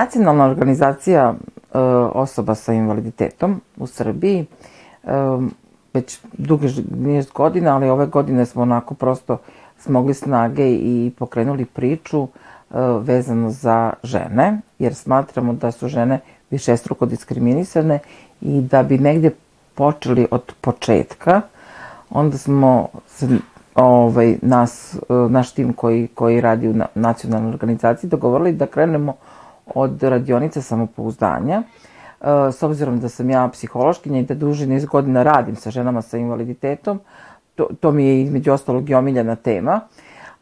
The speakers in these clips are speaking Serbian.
Nacionalna organizacija e, osoba sa invaliditetom u Srbiji e, već duge niz godina, ali ove godine smo onako prosto smogli snage i pokrenuli priču e, vezano za žene, jer smatramo da su žene višestruko diskriminisane i da bi negde počeli od početka, onda smo ovaj, nas, naš tim koji, koji radi u nacionalnoj organizaciji dogovorili da krenemo od radionice samopouzdanja. E, s obzirom da sam ja psihološkinja i da duže niz godina radim sa ženama sa invaliditetom, to, to mi je između ostalog i omiljena tema.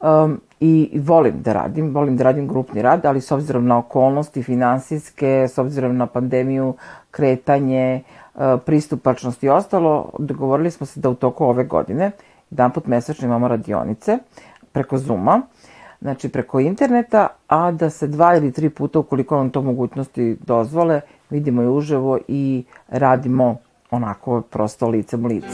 Um, i volim da radim, volim da radim grupni rad, ali s obzirom na okolnosti finansijske, s obzirom na pandemiju, kretanje, uh, pristupačnost i ostalo, dogovorili smo se da u toku ove godine, jedan put mesečno imamo radionice preko Zuma, znači preko interneta, a da se dva ili tri puta, ukoliko vam to mogućnosti dozvole, vidimo i uživo i radimo onako prosto licem lice.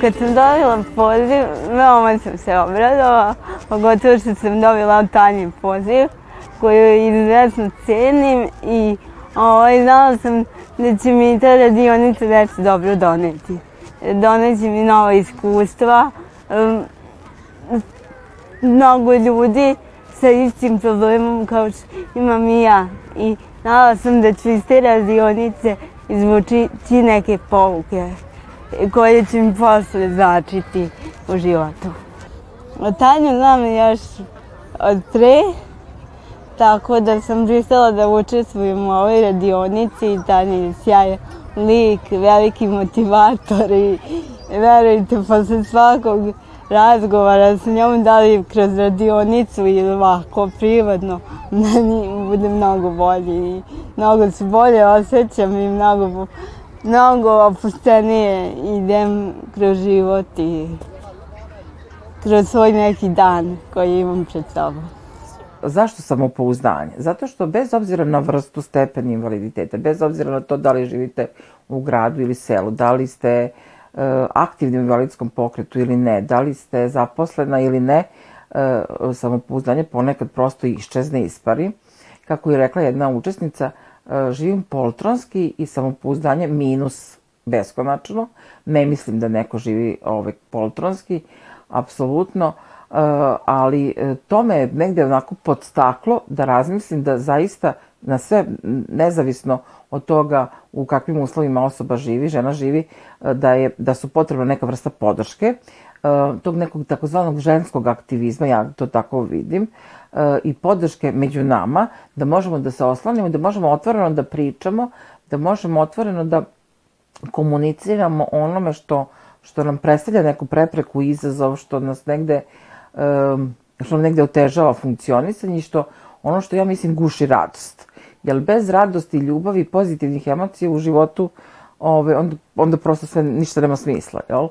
Kad sam dobila poziv, veoma sam se obradova, pogotovo što sam dobila Tanji poziv, koju izuzetno cenim i ovaj, znala sam da će mi ta radionica nešto dobro doneti. Doneće mi nova iskustva, mnogo ljudi sa istim problemom kao što imam i ja. I znala sam da ću iz te radionice izvući neke pouke koje će mi posle značiti u životu. Tanju znam još od pre, tako da sam pristala da učestvujem u ovoj radionici Tanja je sjajan lik, veliki motivator i verujte, posle svakog razgovara sa njom, da li kroz radionicu ili ovako privatno, meni bude mnogo bolje i mnogo se bolje osjećam i mnogo, mnogo opuštenije idem kroz život i kroz svoj neki dan koji imam pred sobom. Zašto samopouzdanje? Zato što bez obzira na vrstu stepeni invaliditeta, bez obzira na to da li živite u gradu ili selu, da li ste E, aktivni u invalidskom pokretu ili ne, da li ste zaposlena ili ne, e, samopouzdanje ponekad prosto iščezne ispari. Kako je rekla jedna učesnica, e, živim poltronski i samopouzdanje minus beskonačno. Ne mislim da neko živi ovaj, poltronski, apsolutno, ali to me negde onako podstaklo da razmislim da zaista na sve, nezavisno od toga u kakvim uslovima osoba živi, žena živi, e, da, je, da su potrebna neka vrsta podrške, tog nekog takozvanog ženskog aktivizma, ja to tako vidim, i podrške među nama, da možemo da se oslanimo, da možemo otvoreno da pričamo, da možemo otvoreno da komuniciramo onome što, što nam predstavlja neku prepreku, izazov, što nas negde, što nam negde otežava funkcionisanje i što ono što ja mislim guši radost Jer bez radosti, ljubavi, pozitivnih emocija u životu, ove, onda, onda prosto sve ništa nema smisla, jel?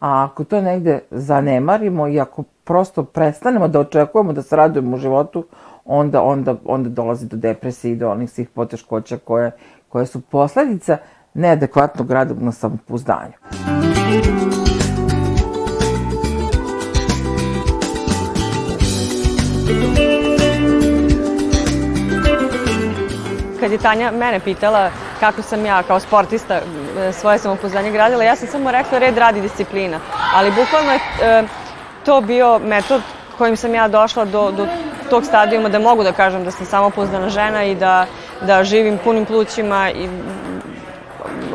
A ako to negde zanemarimo i ako prosto prestanemo da očekujemo da se radujemo u životu, onda, onda, onda dolazi do depresije i do onih svih poteškoća koje, koje su posledica neadekvatnog rada na samopouzdanju. Kad je Tanja mene pitala kako sam ja kao sportista svoje samopouzdanje gradila, ja sam samo rekla red radi disciplina. Ali bukvalno je e, to bio metod kojim sam ja došla do, do tog stadijuma da mogu da kažem da sam samopouzdana žena i da, da živim punim plućima i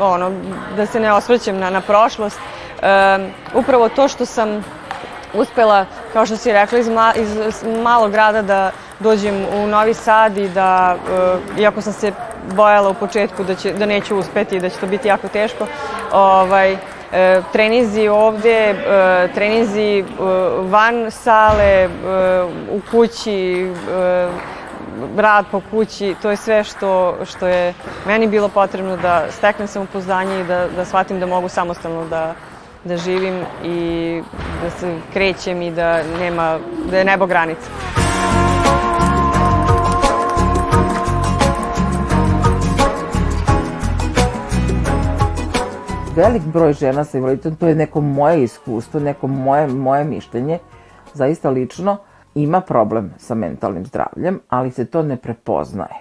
ono, da se ne osvrćem na, na prošlost. E, upravo to što sam uspela, kao što si rekla, iz, ma, iz malog grada da dođem u Novi Sad i da, uh, iako sam se bojala u početku da, će, da neću uspeti i da će to biti jako teško, ovaj, uh, trenizi ovde, uh, trenizi uh, van sale, uh, u kući, uh, rad po kući, to je sve što, što je meni bilo potrebno da steknem samopouzdanje i da, da shvatim da mogu samostalno da, da živim i da se krećem i da nema, da je nebo granica. velik broj žena sa invaliditetom, to je neko moje iskustvo, neko moje, moje mišljenje, zaista lično, ima problem sa mentalnim zdravljem, ali se to ne prepoznaje.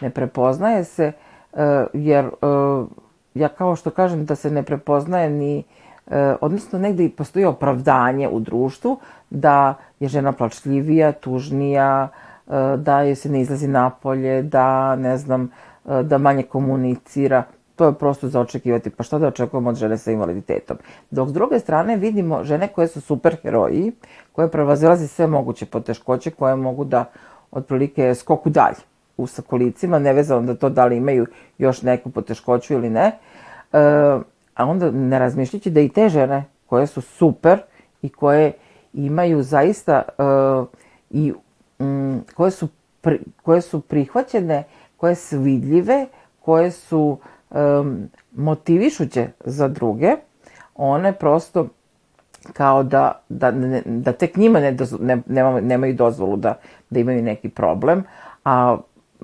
Ne prepoznaje se uh, jer uh, ja kao što kažem da se ne prepoznaje ni odnosno negde i postoji opravdanje u društvu da je žena plačljivija, tužnija, da je se ne izlazi napolje, da ne znam, da manje komunicira to je prosto za očekivati. Pa šta da očekujemo od žene sa invaliditetom? Dok s druge strane vidimo žene koje su super heroji, koje prevazilazi sve moguće poteškoće, koje mogu da otprilike skoku dalje u sakolicima, nevezano da to da li imaju još neku poteškoću ili ne. E, a onda ne razmišljajući da i te žene koje su super i koje imaju zaista e, i mm, koje, su pri, koje su prihvaćene, koje su vidljive, koje su um, motivišuće za druge, one prosto kao da, da, ne, da tek njima ne, ne, nema, nemaju dozvolu da, da imaju neki problem, a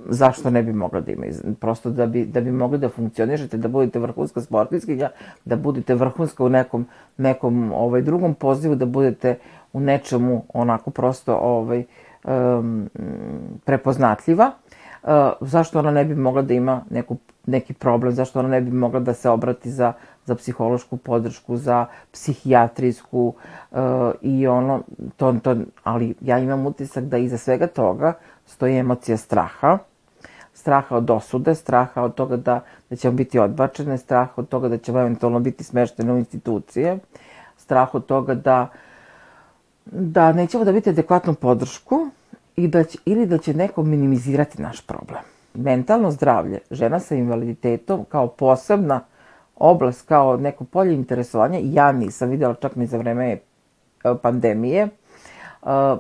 zašto ne bi mogla da imaju? Prosto da bi, da bi mogli da funkcionišete, da budete vrhunska sportiskinja, da budete vrhunska u nekom, nekom ovaj, drugom pozivu, da budete u nečemu onako prosto ovaj, um, prepoznatljiva. Uh, zašto ona ne bi mogla da ima neku neki problem, zašto ona ne bi mogla da se obrati za, za psihološku podršku, za psihijatrijsku uh, i ono, to, to, ali ja imam utisak da iza svega toga stoji emocija straha, straha od osude, straha od toga da, da ćemo biti odbačene, straha od toga da ćemo eventualno biti smeštene u institucije, strah od toga da, da nećemo da biti adekvatnu podršku i da će, ili da će neko minimizirati naš problem. Mentalno zdravlje žena sa invaliditetom kao posebna oblast, kao neko polje interesovanja, ja nisam videla čak ni za vreme e, pandemije,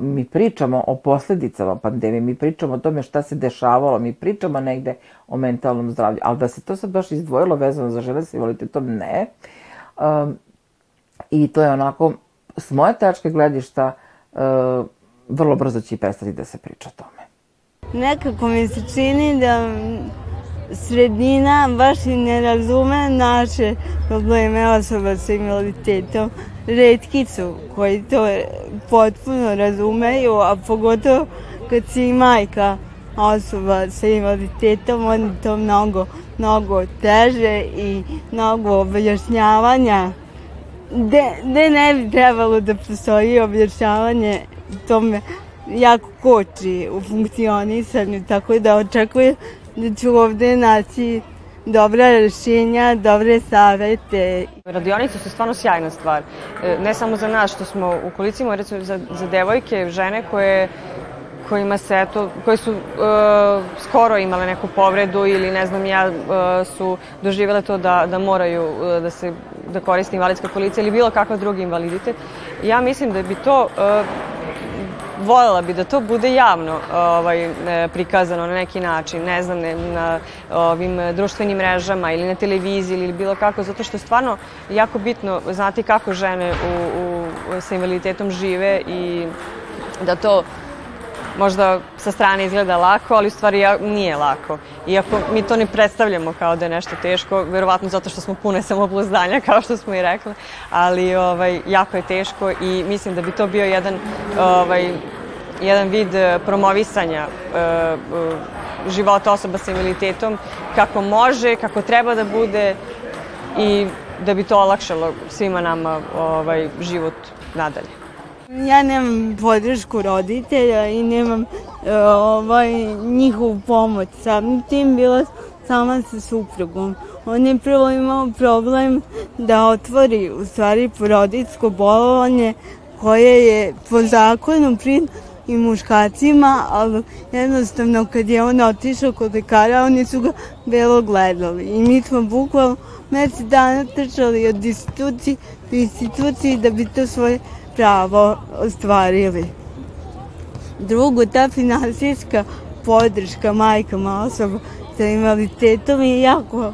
mi pričamo o posledicama pandemije, mi pričamo o tome šta se dešavalo, mi pričamo negde o mentalnom zdravlju, ali da se to sad baš izdvojilo vezano za žene sa invaliditetom, ne. E, I to je onako, s moje tačke gledišta, vrlo brzo će i prestati da se priča o tome. Nekako mi se čini da sredina baš i ne razume naše probleme osoba sa invaliditetom. Redki su koji to potpuno razumeju, a pogotovo kad si majka osoba sa invaliditetom, oni to mnogo, mnogo teže i mnogo objašnjavanja. Gde, gde ne bi trebalo da postoji objašnjavanje tome jako koči u funkcionisanju, tako da očekujem da ću ovde naći dobra rešenja, dobre savete. Radionice su stvarno sjajna stvar. E, ne samo za nas što smo u kolicima, recimo za, za devojke, žene koje kojima se eto, koje su uh, skoro imale neku povredu ili ne znam ja uh, su doživele to da, da moraju uh, da se da koriste invalidska kolica ili bilo kakav drugi invaliditet. Ja mislim da bi to uh, volela bi da to bude javno ovaj, e, prikazano na neki način, ne znam, ne, na ovim društvenim mrežama ili na televiziji ili bilo kako, zato što je stvarno jako bitno znati kako žene u, u, sa invaliditetom žive i da to možda sa strane izgleda lako, ali u stvari nije lako. Iako mi to ne predstavljamo kao da je nešto teško, verovatno zato što smo pune samopouzdanja, kao što smo i rekli, ali ovaj, jako je teško i mislim da bi to bio jedan, ovaj, jedan vid eh, promovisanja uh, života osoba sa invaliditetom, kako može, kako treba da bude i da bi to olakšalo svima nama ovaj, život nadalje. Ja nemam podršku roditelja i nemam e, ovaj, njihovu pomoć. Sam tim bila sama sa suprugom. On je prvo imao problem da otvori u stvari poroditsko bolovanje koje je po zakonu prid i muškacima, ali jednostavno kad je on otišao kod lekara, oni su ga belo gledali. I mi smo bukvalno mesec dana trčali od institucije do institucije da bi to svoje pravo ostvarili. Drugo, ta finansijska podrška majkama osoba sa invaliditetom je jako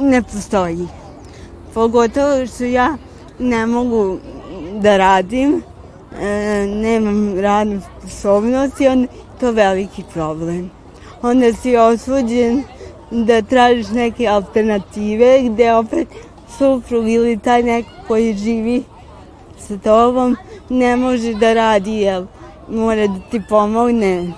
ne postoji. Pogotovo što ja ne mogu da radim, e, nemam radnu sposobnost i on to veliki problem. Onda si osuđen da tražiš neke alternative gde opet suprug ili taj neko koji živi sa tobom ne može da radi, jer mora da ti pomogne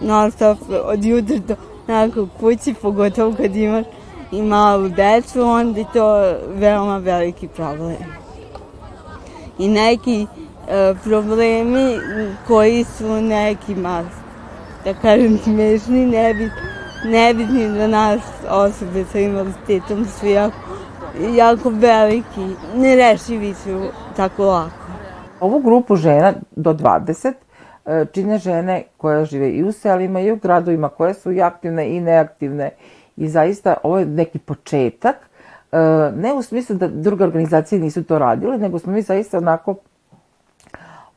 non stop od jutra do nakon kući, pogotovo kad imaš i malu decu, onda je to veoma veliki problem. I neki e, problemi koji su nekima, da kažem, smešni, nebitni, nebitni za nas osobe sa invaliditetom su jako, jako veliki, nerešivi su tako lako. Ovu grupu žena do 20 e, čine žene koje žive i u selima i u gradovima, koje su i aktivne i neaktivne i zaista ovo je neki početak, e, ne u smislu da druge organizacije nisu to radile, nego smo mi zaista onako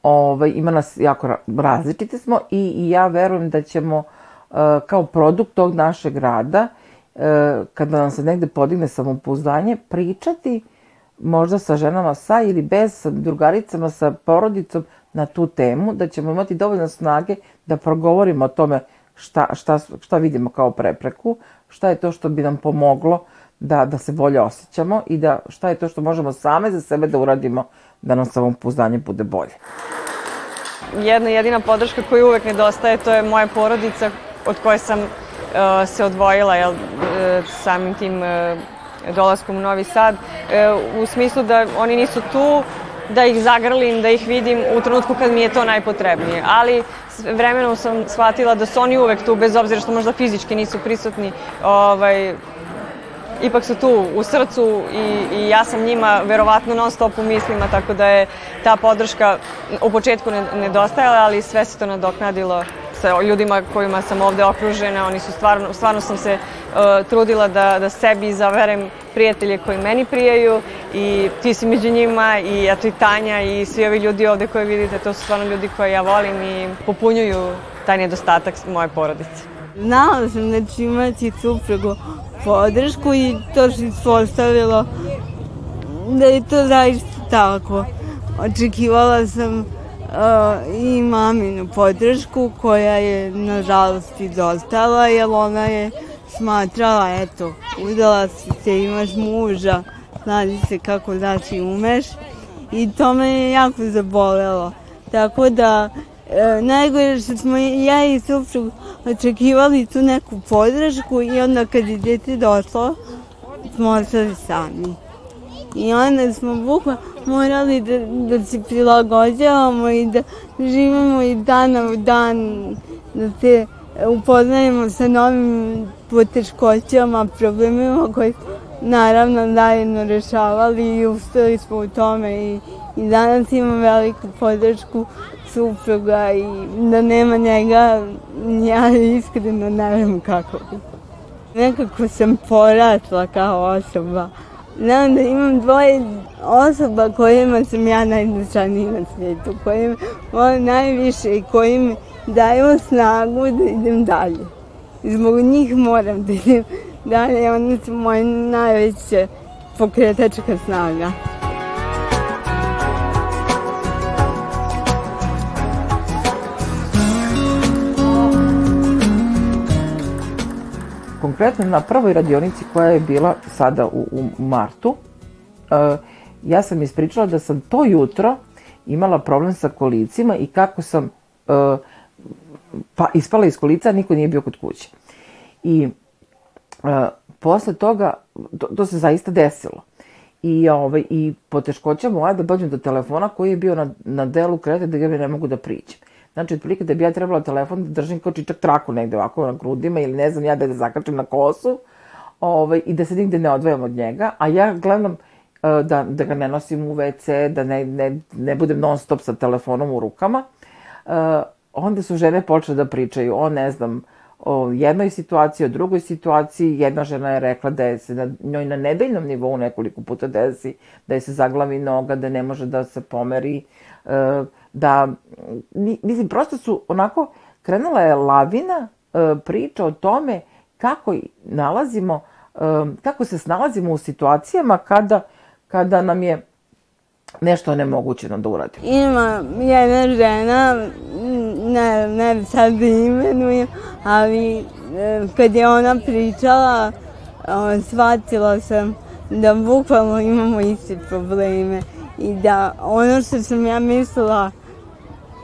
ovaj, ima nas jako različite smo i, i ja verujem da ćemo e, kao produkt tog našeg rada, kada nam se negde podigne samopouzdanje, pričati možda sa ženama sa ili bez, sa drugaricama, sa porodicom na tu temu, da ćemo imati dovoljno snage da progovorimo o tome šta, šta, šta vidimo kao prepreku, šta je to što bi nam pomoglo da, da se bolje osjećamo i da šta je to što možemo same za sebe da uradimo da nam samopouzdanje bude bolje. Jedna jedina podrška koju uvek nedostaje to je moja porodica od koje sam uh, se odvojila jel, samim tim uh, dolaskom u Novi Sad, e, u smislu da oni nisu tu, da ih zagrlim, da ih vidim u trenutku kad mi je to najpotrebnije. Ali vremenom sam shvatila da su oni uvek tu, bez obzira što možda fizički nisu prisutni, ovaj, ipak su tu u srcu i, i ja sam njima verovatno non stop u mislima, tako da je ta podrška u početku nedostajala, ali sve se to nadoknadilo sa ljudima kojima sam ovde okružena, oni su stvarno, stvarno sam se uh, trudila da, da sebi zaverem prijatelje koji meni prijaju i ti si među njima i eto i Tanja i svi ovi ljudi ovde koje vidite, to su stvarno ljudi koje ja volim i popunjuju taj nedostatak moje porodice. Znala sam da ću imati suprugu podršku i to se ispostavilo da je to zaista tako. Očekivala sam i maminu podršku koja je nažalost izostala jer ona je smatrala eto udala si se imaš muža znali se kako daš i umeš. I to me je jako zabolelo. Tako da e, najgore što smo ja i suprug očekivali tu neku podršku i onda kad je dete došlo smo ostali sami i onda smo bukvalno morali da, da se prilagođavamo i da živimo i dana u dan, da se upoznajemo sa novim poteškoćama, problemima koji naravno zajedno rešavali i ustali smo u tome i, i danas imam veliku podršku supruga i da nema njega ja iskreno ne znam kako. Nekako sam porasla kao osoba Znam da imam dvoje osoba kojima sam ja najznačajniji na svijetu, kojima volim najviše i koji mi daju snagu da idem dalje. Zbog njih moram da idem dalje, oni su moja najveća pokretačka snaga. Konkretno na prvoj radionici koja je bila sada u, u martu, uh, ja sam ispričala da sam to jutro imala problem sa kolicima i kako sam uh, pa ispala iz kolica, niko nije bio kod kuće. I uh, posle toga, to, to se zaista desilo. I, ovaj, i poteškoća moja da dođem do telefona koji je bio na, na delu krete da ga ne mogu da priđem. Znači, otprilike da bi ja trebala telefon da držim kao čičak traku negde ovako na grudima ili ne znam ja da ga zakačem na kosu ovaj, i da se nigde ne odvajam od njega, a ja gledam uh, da, da ga ne nosim u WC, da ne, ne, ne budem non stop sa telefonom u rukama. Uh, onda su žene počele da pričaju o, ne znam, o jednoj situaciji, o drugoj situaciji. Jedna žena je rekla da je se na, njoj na nedeljnom nivou nekoliko puta desi, da je se zaglavi noga, da ne može da se pomeri. Uh, da, mislim, prosto su onako, krenula je lavina e, priča o tome kako nalazimo, e, kako se snalazimo u situacijama kada, kada nam je nešto nemogućeno da uradimo. Ima jedna žena, ne, ne sad da imenujem, ali e, kad je ona pričala, shvatila sam da bukvalno imamo iste probleme i da ono što sam ja mislila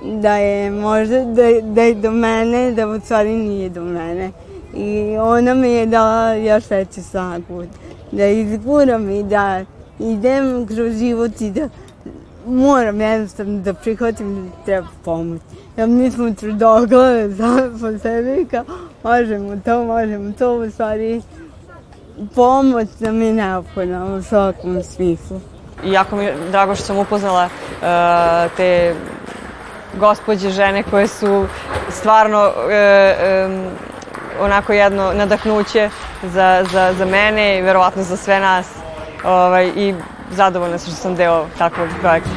da je možda da, da je do mene, da u stvari nije do mene. I ona mi je dala još veću snagu da izguram i da idem kroz život i da moram jednostavno da prihvatim da treba pomoć. Jer mi smo tvrdoglave same po sebi kao možemo to, možemo to, u stvari pomoć nam je neophodna u svakom smislu. Jako mi je drago što sam upoznala uh, te gospođe žene koje su stvarno uh, um, onako jedno nadahnuće za, za, za mene i verovatno za sve nas. Ovaj, I zadovoljna sam što sam deo takvog projekta.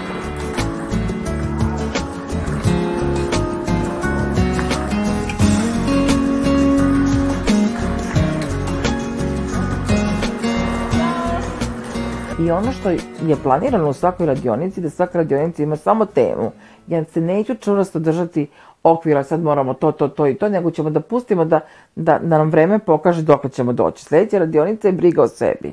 I ono što je planirano u svakoj radionici, da svaka radionica ima samo temu. Ja se neću čvrsto držati okvira, sad moramo to, to, to i to, nego ćemo da pustimo da, da, da nam vreme pokaže dok ćemo doći. Sledeća radionica je briga o sebi.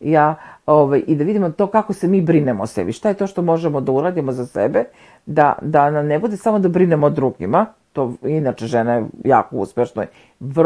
Ja, ovaj, I da vidimo to kako se mi brinemo o sebi. Šta je to što možemo da uradimo za sebe, da, da nam ne bude samo da brinemo o drugima, to inače žene jako uspešno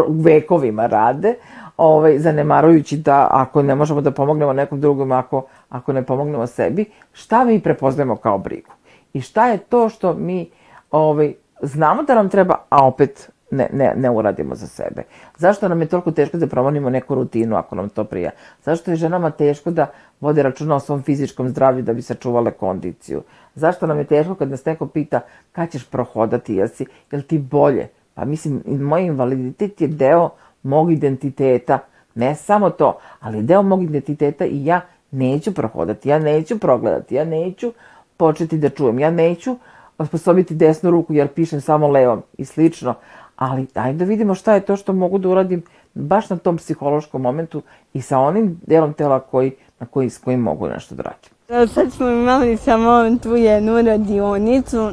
vekovima rade, ovaj, zanemarujući da ako ne možemo da pomognemo nekom drugom, ako, ako ne pomognemo sebi, šta mi prepoznajemo kao brigu? I šta je to što mi ovaj, znamo da nam treba, a opet ne, ne, ne uradimo za sebe. Zašto nam je toliko teško da promonimo neku rutinu ako nam to prija? Zašto je ženama teško da vode računa o svom fizičkom zdravlju da bi sačuvale kondiciju? Zašto nam je teško kad nas neko pita kad ćeš prohodati, jel, si, jel ti bolje? Pa mislim, moj invaliditet je deo mog identiteta, ne samo to, ali deo mog identiteta i ja neću prohodati, ja neću progledati, ja neću početi da čujem, ja neću osposobiti desnu ruku jer pišem samo levom i slično, ali ajde da vidimo šta je to što mogu da uradim baš na tom psihološkom momentu i sa onim delom tela koji, na koji, s kojim mogu nešto da radim. Sad smo imali samo tu jednu radionicu,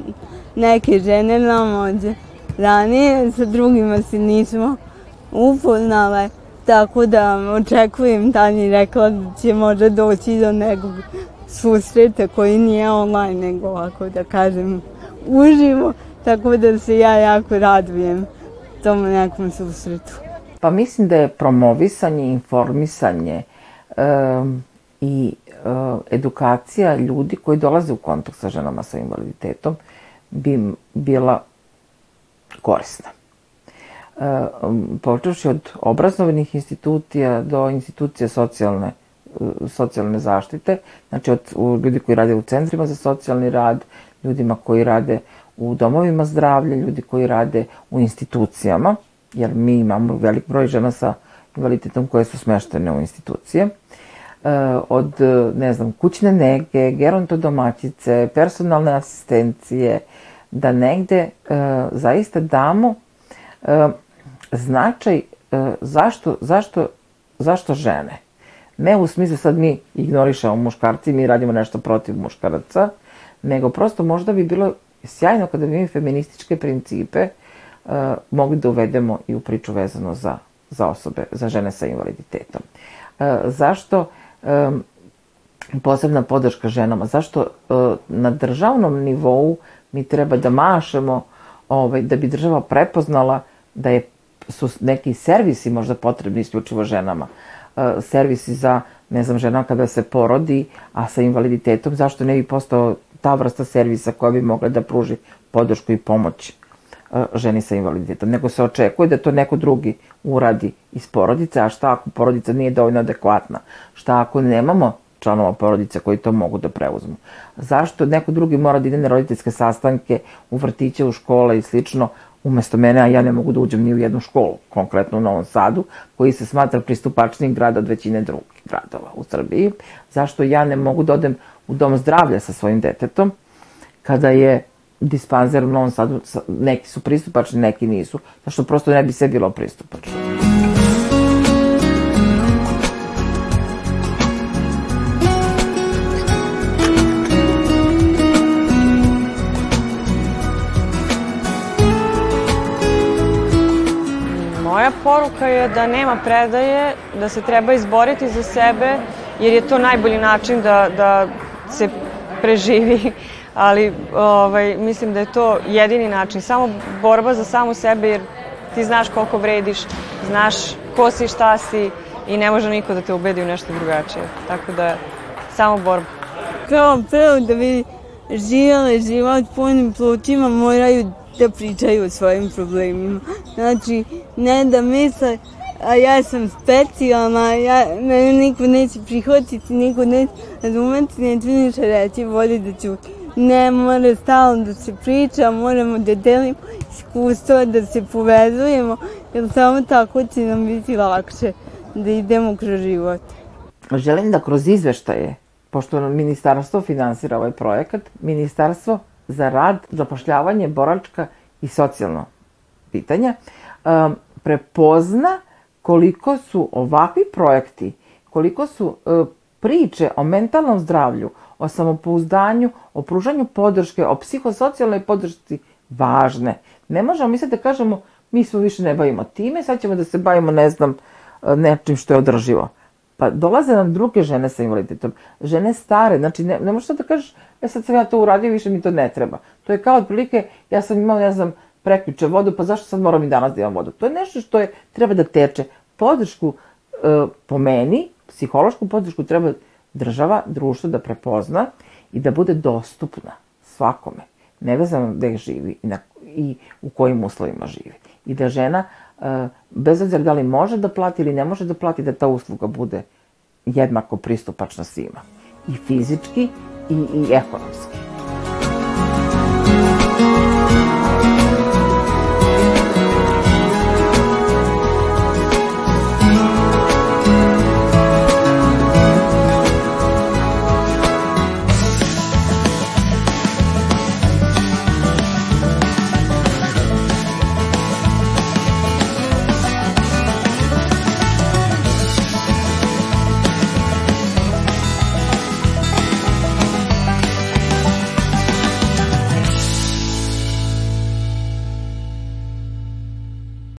neke žene nam od ranije, sa drugima se nismo upoznale, tako da očekujem, Tani rekla da će možda doći do nekog susreta koji nije online, nego ovako da kažem uživo, tako da se ja jako radujem tom nekom susretu. Pa mislim da je promovisanje, informisanje um, i uh, edukacija ljudi koji dolaze u kontakt sa ženama sa invaliditetom bi bila korisna. Um, počeši od obrazovnih institucija do institucija socijalne socijalne zaštite, znači od ljudi koji rade u centrima za socijalni rad, ljudima koji rade u domovima zdravlja, ljudi koji rade u institucijama, jer mi imamo velik broj žena sa invaliditetom koje su smeštene u institucije, e, od, ne znam, kućne nege, gerontodomaćice, personalne asistencije, da negde e, zaista damo e, značaj zašto, zašto, zašto žene. Ne u smislu sad mi ignorišemo muškarci, mi radimo nešto protiv muškaraca, nego prosto možda bi bilo sjajno kada bi mi feminističke principe uh, mogli da uvedemo i u priču vezano za, za osobe, za žene sa invaliditetom. Uh, zašto um, posebna podrška ženama? Zašto uh, na državnom nivou mi treba da mašemo ovaj, da bi država prepoznala da je, su neki servisi možda potrebni isključivo ženama. Servisi za, ne znam, žena kada se porodi, a sa invaliditetom, zašto ne bi postao ta vrsta servisa koja bi mogla da pruži podršku i pomoć e, ženi sa invaliditetom, nego se očekuje da to neko drugi uradi iz porodice, a šta ako porodica nije dovoljno adekvatna, šta ako nemamo članova porodice koji to mogu da preuzmu. Zašto neko drugi mora da ide na roditeljske sastanke u vrtiće, u škole i slično, umesto mene, a ja ne mogu da uđem ni u jednu školu, konkretno u Novom Sadu, koji se smatra pristupačnim grada od većine drugih gradova u Srbiji. Zašto ja ne mogu da odem u dom zdravlja sa svojim detetom, kada je dispanzer u Novom Sadu, neki su pristupačni, neki nisu, zašto prosto ne bi sve bilo pristupačno. Moja poruka je da nema predaje, da se treba izboriti za sebe jer je to najbolji način da, da se preživi, ali ovaj, mislim da je to jedini način. Samo borba za samu sebe, jer ti znaš koliko vrediš, znaš ko si, šta si i ne može niko da te ubedi u nešto drugačije. Tako da, samo borba. Kao prvo da bi živjeli život punim plućima moraju da pričaju o svojim problemima. Znači, ne da misle, a ja sam specijalna, ja, mene niko neće prihvatiti, niko neće razumeti, neće ništa reći, voli da ću. Ne, mora stalno da se priča, moramo da delimo iskustvo, da se povezujemo, jer samo tako će nam biti lakše da idemo kroz život. Želim da kroz izveštaje, pošto ministarstvo finansira ovaj projekat, ministarstvo za rad, zapošljavanje, boračka i socijalno pitanja, um, prepozna koliko su ovakvi projekti, koliko su uh, priče o mentalnom zdravlju, o samopouzdanju, o pružanju podrške, o psihosocijalnoj podršci važne. Ne možemo mi sad da kažemo mi smo više ne bavimo time, sad ćemo da se bavimo, ne znam, nečim što je održivo. Pa dolaze nam druge žene sa invaliditetom, žene stare, znači ne, ne možeš da kažeš, e sad sam ja to uradio, više mi to ne treba. To je kao otprilike, ja sam imao, ne znam, prekjuče vodu, pa zašto sad moram i danas da imam vodu? To je nešto što je, treba da teče. Podršku, e, po meni, psihološku podršku treba država, društvo da prepozna i da bude dostupna svakome, nevezano gde živi i, na, i u kojim uslovima živi. I da žena, e, bez obzira da li može da plati ili ne može da plati, da ta usluga bude jednako pristupačna svima. I fizički i, i ekonomski.